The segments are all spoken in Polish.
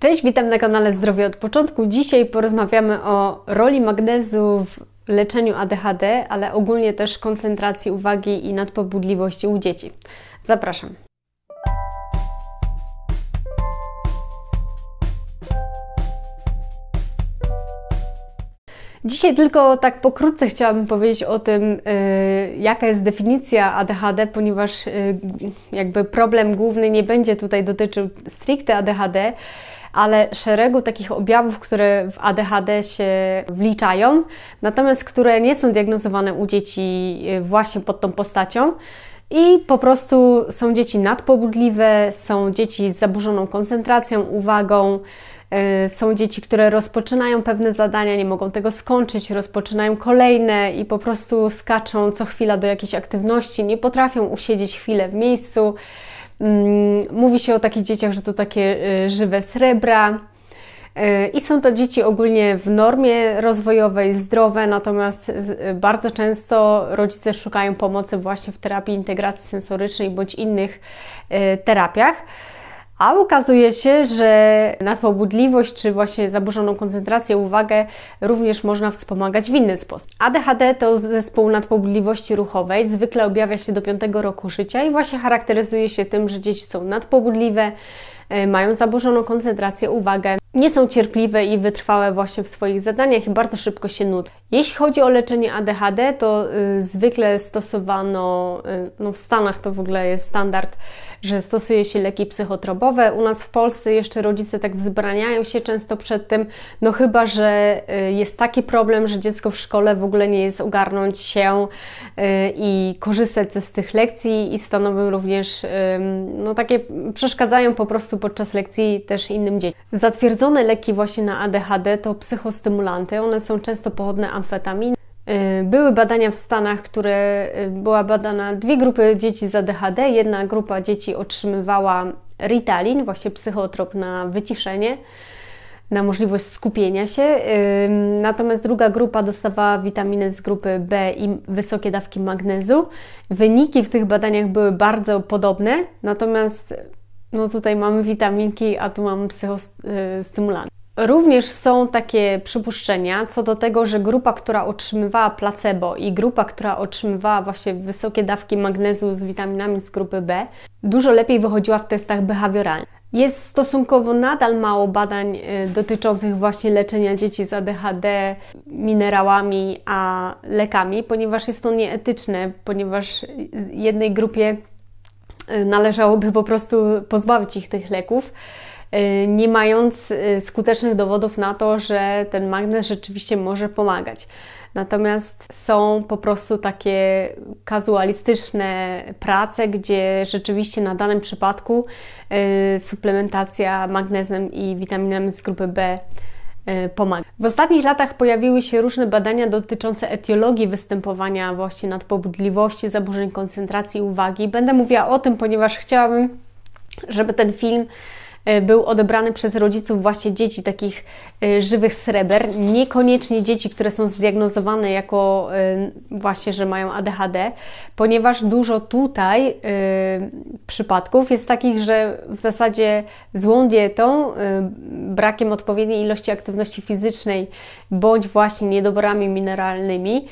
Cześć, witam na kanale Zdrowie od Początku. Dzisiaj porozmawiamy o roli magnezu w leczeniu ADHD, ale ogólnie też koncentracji uwagi i nadpobudliwości u dzieci. Zapraszam. Dzisiaj tylko tak pokrótce chciałabym powiedzieć o tym, yy, jaka jest definicja ADHD, ponieważ yy, jakby problem główny nie będzie tutaj dotyczył stricte ADHD, ale szeregu takich objawów, które w ADHD się wliczają, natomiast które nie są diagnozowane u dzieci y, właśnie pod tą postacią. I po prostu są dzieci nadpobudliwe, są dzieci z zaburzoną koncentracją, uwagą, y, są dzieci, które rozpoczynają pewne zadania, nie mogą tego skończyć, rozpoczynają kolejne i po prostu skaczą co chwila do jakiejś aktywności, nie potrafią usiedzieć chwilę w miejscu. Mm, mówi się o takich dzieciach, że to takie y, żywe srebra. Y, I są to dzieci ogólnie w normie rozwojowej, zdrowe, natomiast bardzo często rodzice szukają pomocy właśnie w terapii integracji sensorycznej bądź innych y, terapiach. A okazuje się, że nadpobudliwość czy właśnie zaburzoną koncentrację, uwagę również można wspomagać w inny sposób. ADHD to zespół nadpobudliwości ruchowej, zwykle objawia się do 5 roku życia i właśnie charakteryzuje się tym, że dzieci są nadpobudliwe, e, mają zaburzoną koncentrację, uwagę, nie są cierpliwe i wytrwałe właśnie w swoich zadaniach i bardzo szybko się nudzą. Jeśli chodzi o leczenie ADHD, to y, zwykle stosowano, y, no w Stanach to w ogóle jest standard, że stosuje się leki psychotropowe. U nas w Polsce jeszcze rodzice tak wzbraniają się często przed tym, no chyba, że y, jest taki problem, że dziecko w szkole w ogóle nie jest ogarnąć się y, i korzystać z tych lekcji i stanowią również, y, no takie przeszkadzają po prostu podczas lekcji też innym dzieciom. Zatwierdzone leki właśnie na ADHD to psychostymulanty, one są często pochodne Y, były badania w Stanach, które y, była badana dwie grupy dzieci z ADHD. Jedna grupa dzieci otrzymywała Ritalin, właśnie psychotrop na wyciszenie, na możliwość skupienia się. Y, natomiast druga grupa dostawała witaminy z grupy B i wysokie dawki magnezu. Wyniki w tych badaniach były bardzo podobne, natomiast no tutaj mamy witaminki, a tu mamy psychostymulanty. Również są takie przypuszczenia co do tego, że grupa, która otrzymywała placebo i grupa, która otrzymywała właśnie wysokie dawki magnezu z witaminami z grupy B, dużo lepiej wychodziła w testach behawioralnych. Jest stosunkowo nadal mało badań y, dotyczących właśnie leczenia dzieci z ADHD minerałami a lekami, ponieważ jest to nieetyczne, ponieważ jednej grupie y, należałoby po prostu pozbawić ich tych leków nie mając y, skutecznych dowodów na to, że ten magnes rzeczywiście może pomagać. Natomiast są po prostu takie kazualistyczne prace, gdzie rzeczywiście na danym przypadku y, suplementacja magnezem i witaminami z grupy B pomaga. W ostatnich latach pojawiły się różne badania dotyczące etiologii występowania właśnie nadpobudliwości, zaburzeń koncentracji uwagi. Będę mówiła o tym, ponieważ chciałabym, żeby ten film był odebrany przez rodziców właśnie dzieci takich e, żywych sreber, niekoniecznie dzieci, które są zdiagnozowane jako e, właśnie, że mają ADHD, ponieważ dużo tutaj przypadków jest takich, że w zasadzie złą dietą, brakiem odpowiedniej ilości aktywności fizycznej bądź właśnie niedoborami mineralnymi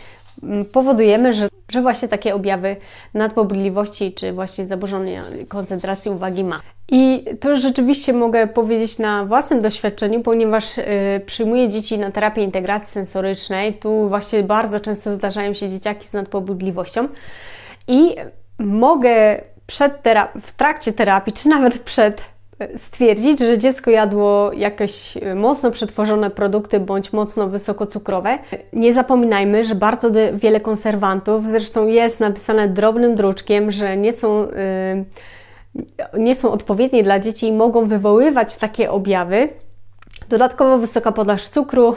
powodujemy, że, że właśnie takie objawy nadpobudliwości czy właśnie zaburzenia koncentracji uwagi ma. I to rzeczywiście mogę powiedzieć na własnym doświadczeniu, ponieważ y, przyjmuję dzieci na terapię integracji sensorycznej. Tu właśnie bardzo często zdarzają się dzieciaki z nadpobudliwością i mogę przed w trakcie terapii, czy nawet przed y, stwierdzić, że dziecko jadło jakieś y, mocno przetworzone produkty bądź mocno wysokocukrowe. Nie zapominajmy, że bardzo wiele konserwantów, zresztą jest napisane drobnym druczkiem, że nie są. Yy, nie są odpowiednie dla dzieci i mogą wywoływać takie objawy. Dodatkowo wysoka podaż cukru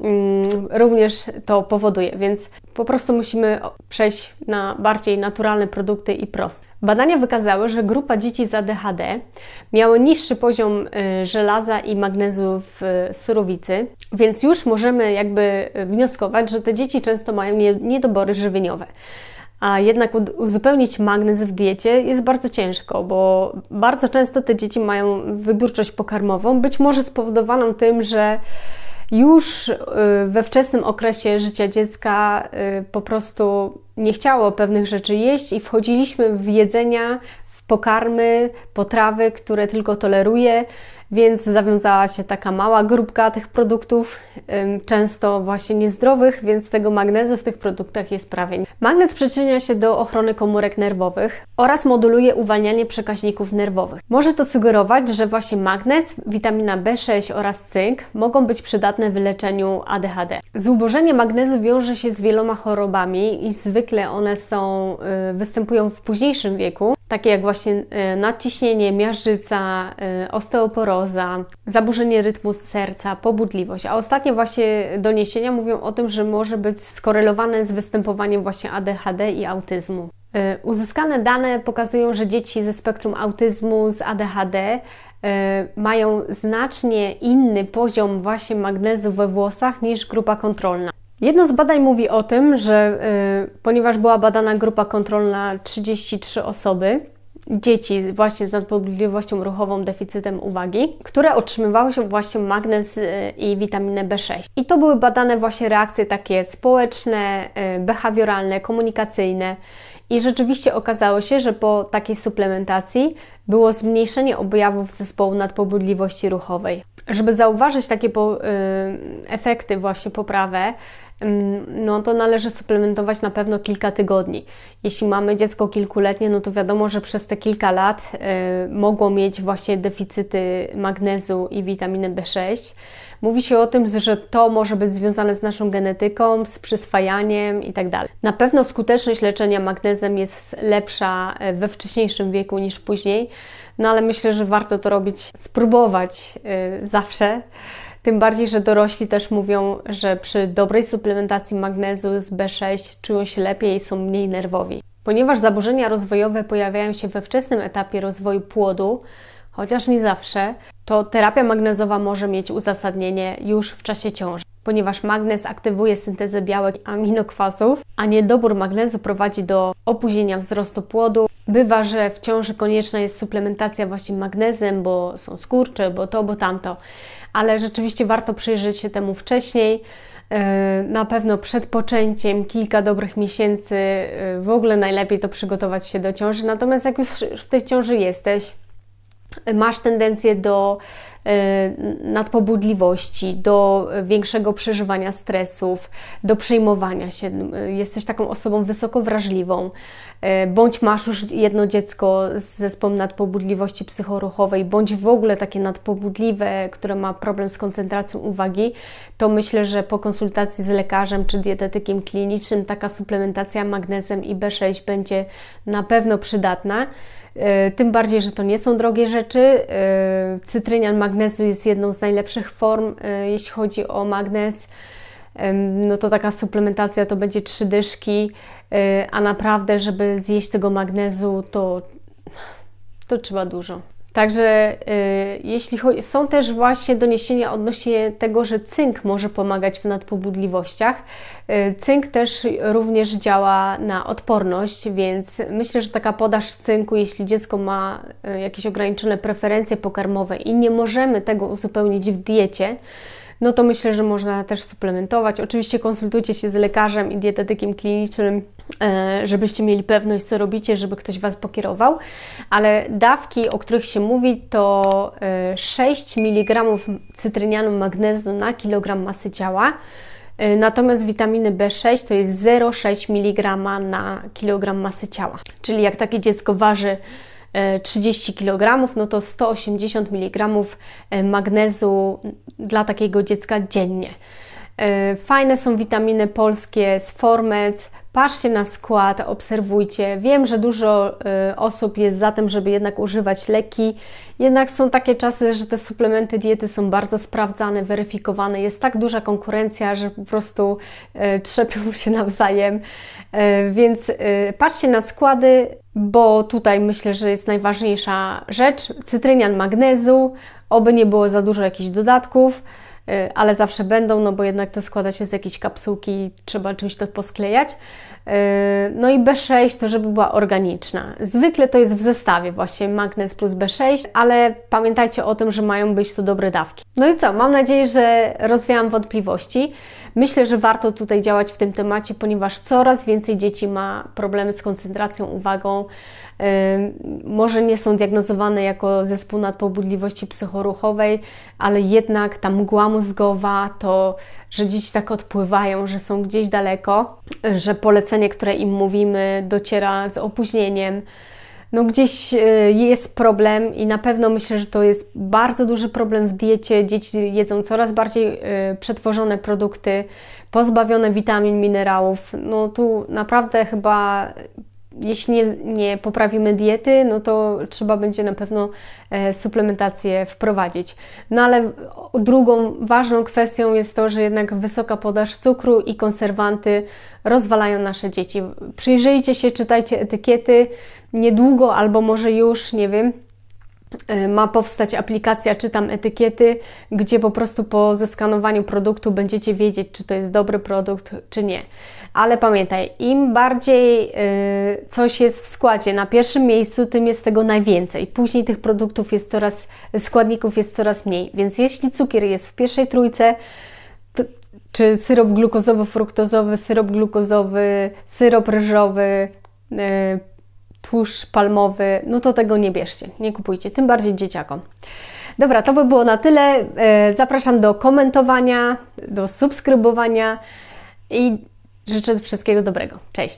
mm, również to powoduje, więc po prostu musimy przejść na bardziej naturalne produkty i proste. Badania wykazały, że grupa dzieci z ADHD miały niższy poziom y, żelaza i magnezu w surowicy, więc już możemy jakby wnioskować, że te dzieci często mają niedobory żywieniowe. A jednak uzupełnić magnez w diecie jest bardzo ciężko, bo bardzo często te dzieci mają wybiórczość pokarmową, być może spowodowaną tym, że już y, we wczesnym okresie życia dziecka y, po prostu nie chciało pewnych rzeczy jeść i wchodziliśmy w jedzenia, pokarmy, potrawy, które tylko toleruje więc zawiązała się taka mała grupka tych produktów, często właśnie niezdrowych, więc tego magnezu w tych produktach jest prawie nie. Magnez przyczynia się do ochrony komórek nerwowych oraz moduluje uwalnianie przekaźników nerwowych. Może to sugerować, że właśnie magnez, witamina B6 oraz cynk mogą być przydatne w leczeniu ADHD. Zubożenie magnezu wiąże się z wieloma chorobami i zwykle one są, y, występują w późniejszym wieku, takie jak właśnie y, nadciśnienie, miażdżyca, y, osteoporoza, zaburzenie rytmu serca, pobudliwość. A ostatnie właśnie doniesienia mówią o tym, że może być skorelowane z występowaniem właśnie ADHD i autyzmu. Y, uzyskane dane pokazują, że dzieci ze spektrum autyzmu z ADHD mają znacznie inny poziom właśnie magnezu we włosach niż grupa kontrolna. Jedno z badań mówi o tym, że ponieważ była badana grupa kontrolna 33 osoby, dzieci właśnie z nadpobudliwością ruchową, deficytem uwagi, które otrzymywały się właśnie magnez y, i witaminę B6. I to były badane właśnie reakcje takie społeczne, y, behawioralne, komunikacyjne. I rzeczywiście okazało się, że po takiej suplementacji było zmniejszenie objawów zespołu nadpobudliwości ruchowej. Żeby zauważyć takie po, y, efekty, właśnie poprawę, no to należy suplementować na pewno kilka tygodni. Jeśli mamy dziecko kilkuletnie, no to wiadomo, że przez te kilka lat y, mogło mieć właśnie deficyty magnezu i witaminy B6. Mówi się o tym, że to może być związane z naszą genetyką, z przyswajaniem itd. Tak na pewno skuteczność leczenia magnezem jest lepsza e, we wcześniejszym wieku niż później, no ale myślę, że warto to robić, spróbować y, zawsze. Tym bardziej, że dorośli też mówią, że przy dobrej suplementacji magnezu z B6 czują się lepiej i są mniej nerwowi. Ponieważ zaburzenia rozwojowe pojawiają się we wczesnym etapie rozwoju płodu, chociaż nie zawsze, to terapia magnezowa może mieć uzasadnienie już w czasie ciąży. Ponieważ magnez aktywuje syntezę białek aminokwasów, a niedobór magnezu prowadzi do opóźnienia wzrostu płodu. Bywa, że w ciąży konieczna jest suplementacja właśnie magnezem, bo są skurcze, bo to, bo tamto ale rzeczywiście warto przyjrzeć się temu wcześniej. E, na pewno przed poczęciem, kilka dobrych miesięcy, e, w ogóle najlepiej to przygotować się do ciąży. Natomiast jak już w tej ciąży jesteś, masz tendencję do e, nadpobudliwości, do większego przeżywania stresów, do przejmowania się. Jesteś taką osobą wysoko wrażliwą, e, bądź masz już jedno dziecko z zespołem nadpobudliwości psychoruchowej, bądź w ogóle takie nadpobudliwe, które ma problem z koncentracją uwagi, to myślę, że po konsultacji z lekarzem czy dietetykiem klinicznym taka suplementacja magnezem i B6 będzie na pewno przydatna. E, tym bardziej, że to nie są drogie rzeczy. E, cytrynian magnezu jest jedną z najlepszych form, e, jeśli chodzi o magnez. No to taka suplementacja to będzie trzy dyszki, a naprawdę, żeby zjeść tego magnezu, to, to trzeba dużo. Także y, jeśli chodzi, są też właśnie doniesienia odnośnie tego, że cynk może pomagać w nadpobudliwościach. Y, cynk też również działa na odporność, więc myślę, że taka podaż cynku, jeśli dziecko ma y, jakieś ograniczone preferencje pokarmowe i nie możemy tego uzupełnić w diecie, no to myślę, że można też suplementować. Oczywiście konsultujcie się z lekarzem i dietetykiem klinicznym, e, żebyście mieli pewność, co robicie, żeby ktoś Was pokierował, ale dawki, o których się mówi, to 6 e, mg cytrynianu magnezu na kilogram masy ciała. E, natomiast witaminy B6 to jest 0,6 mg na kilogram masy ciała. Czyli jak takie dziecko waży 30 kg, no to 180 mg e, magnezu dla takiego dziecka dziennie. E, fajne są witaminy polskie z Formec. Patrzcie na skład, obserwujcie. Wiem, że dużo e, osób jest za tym, żeby jednak używać leki. Jednak są takie czasy, że te suplementy diety są bardzo sprawdzane, weryfikowane. Jest tak duża konkurencja, że po prostu trzepią się nawzajem. Więc patrzcie na składy, bo tutaj myślę, że jest najważniejsza rzecz. Cytrynian magnezu, oby nie było za dużo jakichś dodatków, y, ale zawsze będą, no bo jednak to składa się z jakiejś kapsułki, trzeba czymś to posklejać. No i B6 to, żeby była organiczna. Zwykle to jest w zestawie właśnie magnez plus B6, ale pamiętajcie o tym, że mają być to dobre dawki. No i co? Mam nadzieję, że rozwiałam wątpliwości. Myślę, że warto tutaj działać w tym temacie, ponieważ coraz więcej dzieci ma problemy z koncentracją, uwagą. Może nie są diagnozowane jako zespół nadpobudliwości psychoruchowej, ale jednak ta mgła mózgowa, to, że dzieci tak odpływają, że są gdzieś daleko, że polecenie, które im mówimy, dociera z opóźnieniem. No gdzieś y, jest problem i na pewno myślę, że to jest bardzo duży problem w diecie. Dzieci jedzą coraz bardziej y, przetworzone produkty, pozbawione witamin, minerałów. No tu naprawdę chyba jeśli nie, nie, poprawimy diety, no to trzeba będzie na pewno e, suplementację wprowadzić. No ale drugą ważną kwestią jest to, że jednak wysoka podaż cukru i konserwanty rozwalają nasze dzieci. Przyjrzyjcie się, czytajcie etykiety. Niedługo albo może już, nie wiem, ma powstać aplikacja Czytam etykiety, gdzie po prostu po zeskanowaniu produktu będziecie wiedzieć, czy to jest dobry produkt, czy nie. Ale pamiętaj, im bardziej y, coś jest w składzie na pierwszym miejscu, tym jest tego najwięcej. Później tych produktów jest coraz, składników jest coraz mniej. Więc jeśli cukier jest w pierwszej trójce, czy syrop glukozowo-fruktozowy, syrop glukozowy, syrop ryżowy, y, tłuszcz palmowy, no to tego nie bierzcie, nie kupujcie, tym bardziej dzieciakom. Dobra, to by było na tyle. E, zapraszam do komentowania, do subskrybowania i życzę wszystkiego dobrego. Cześć!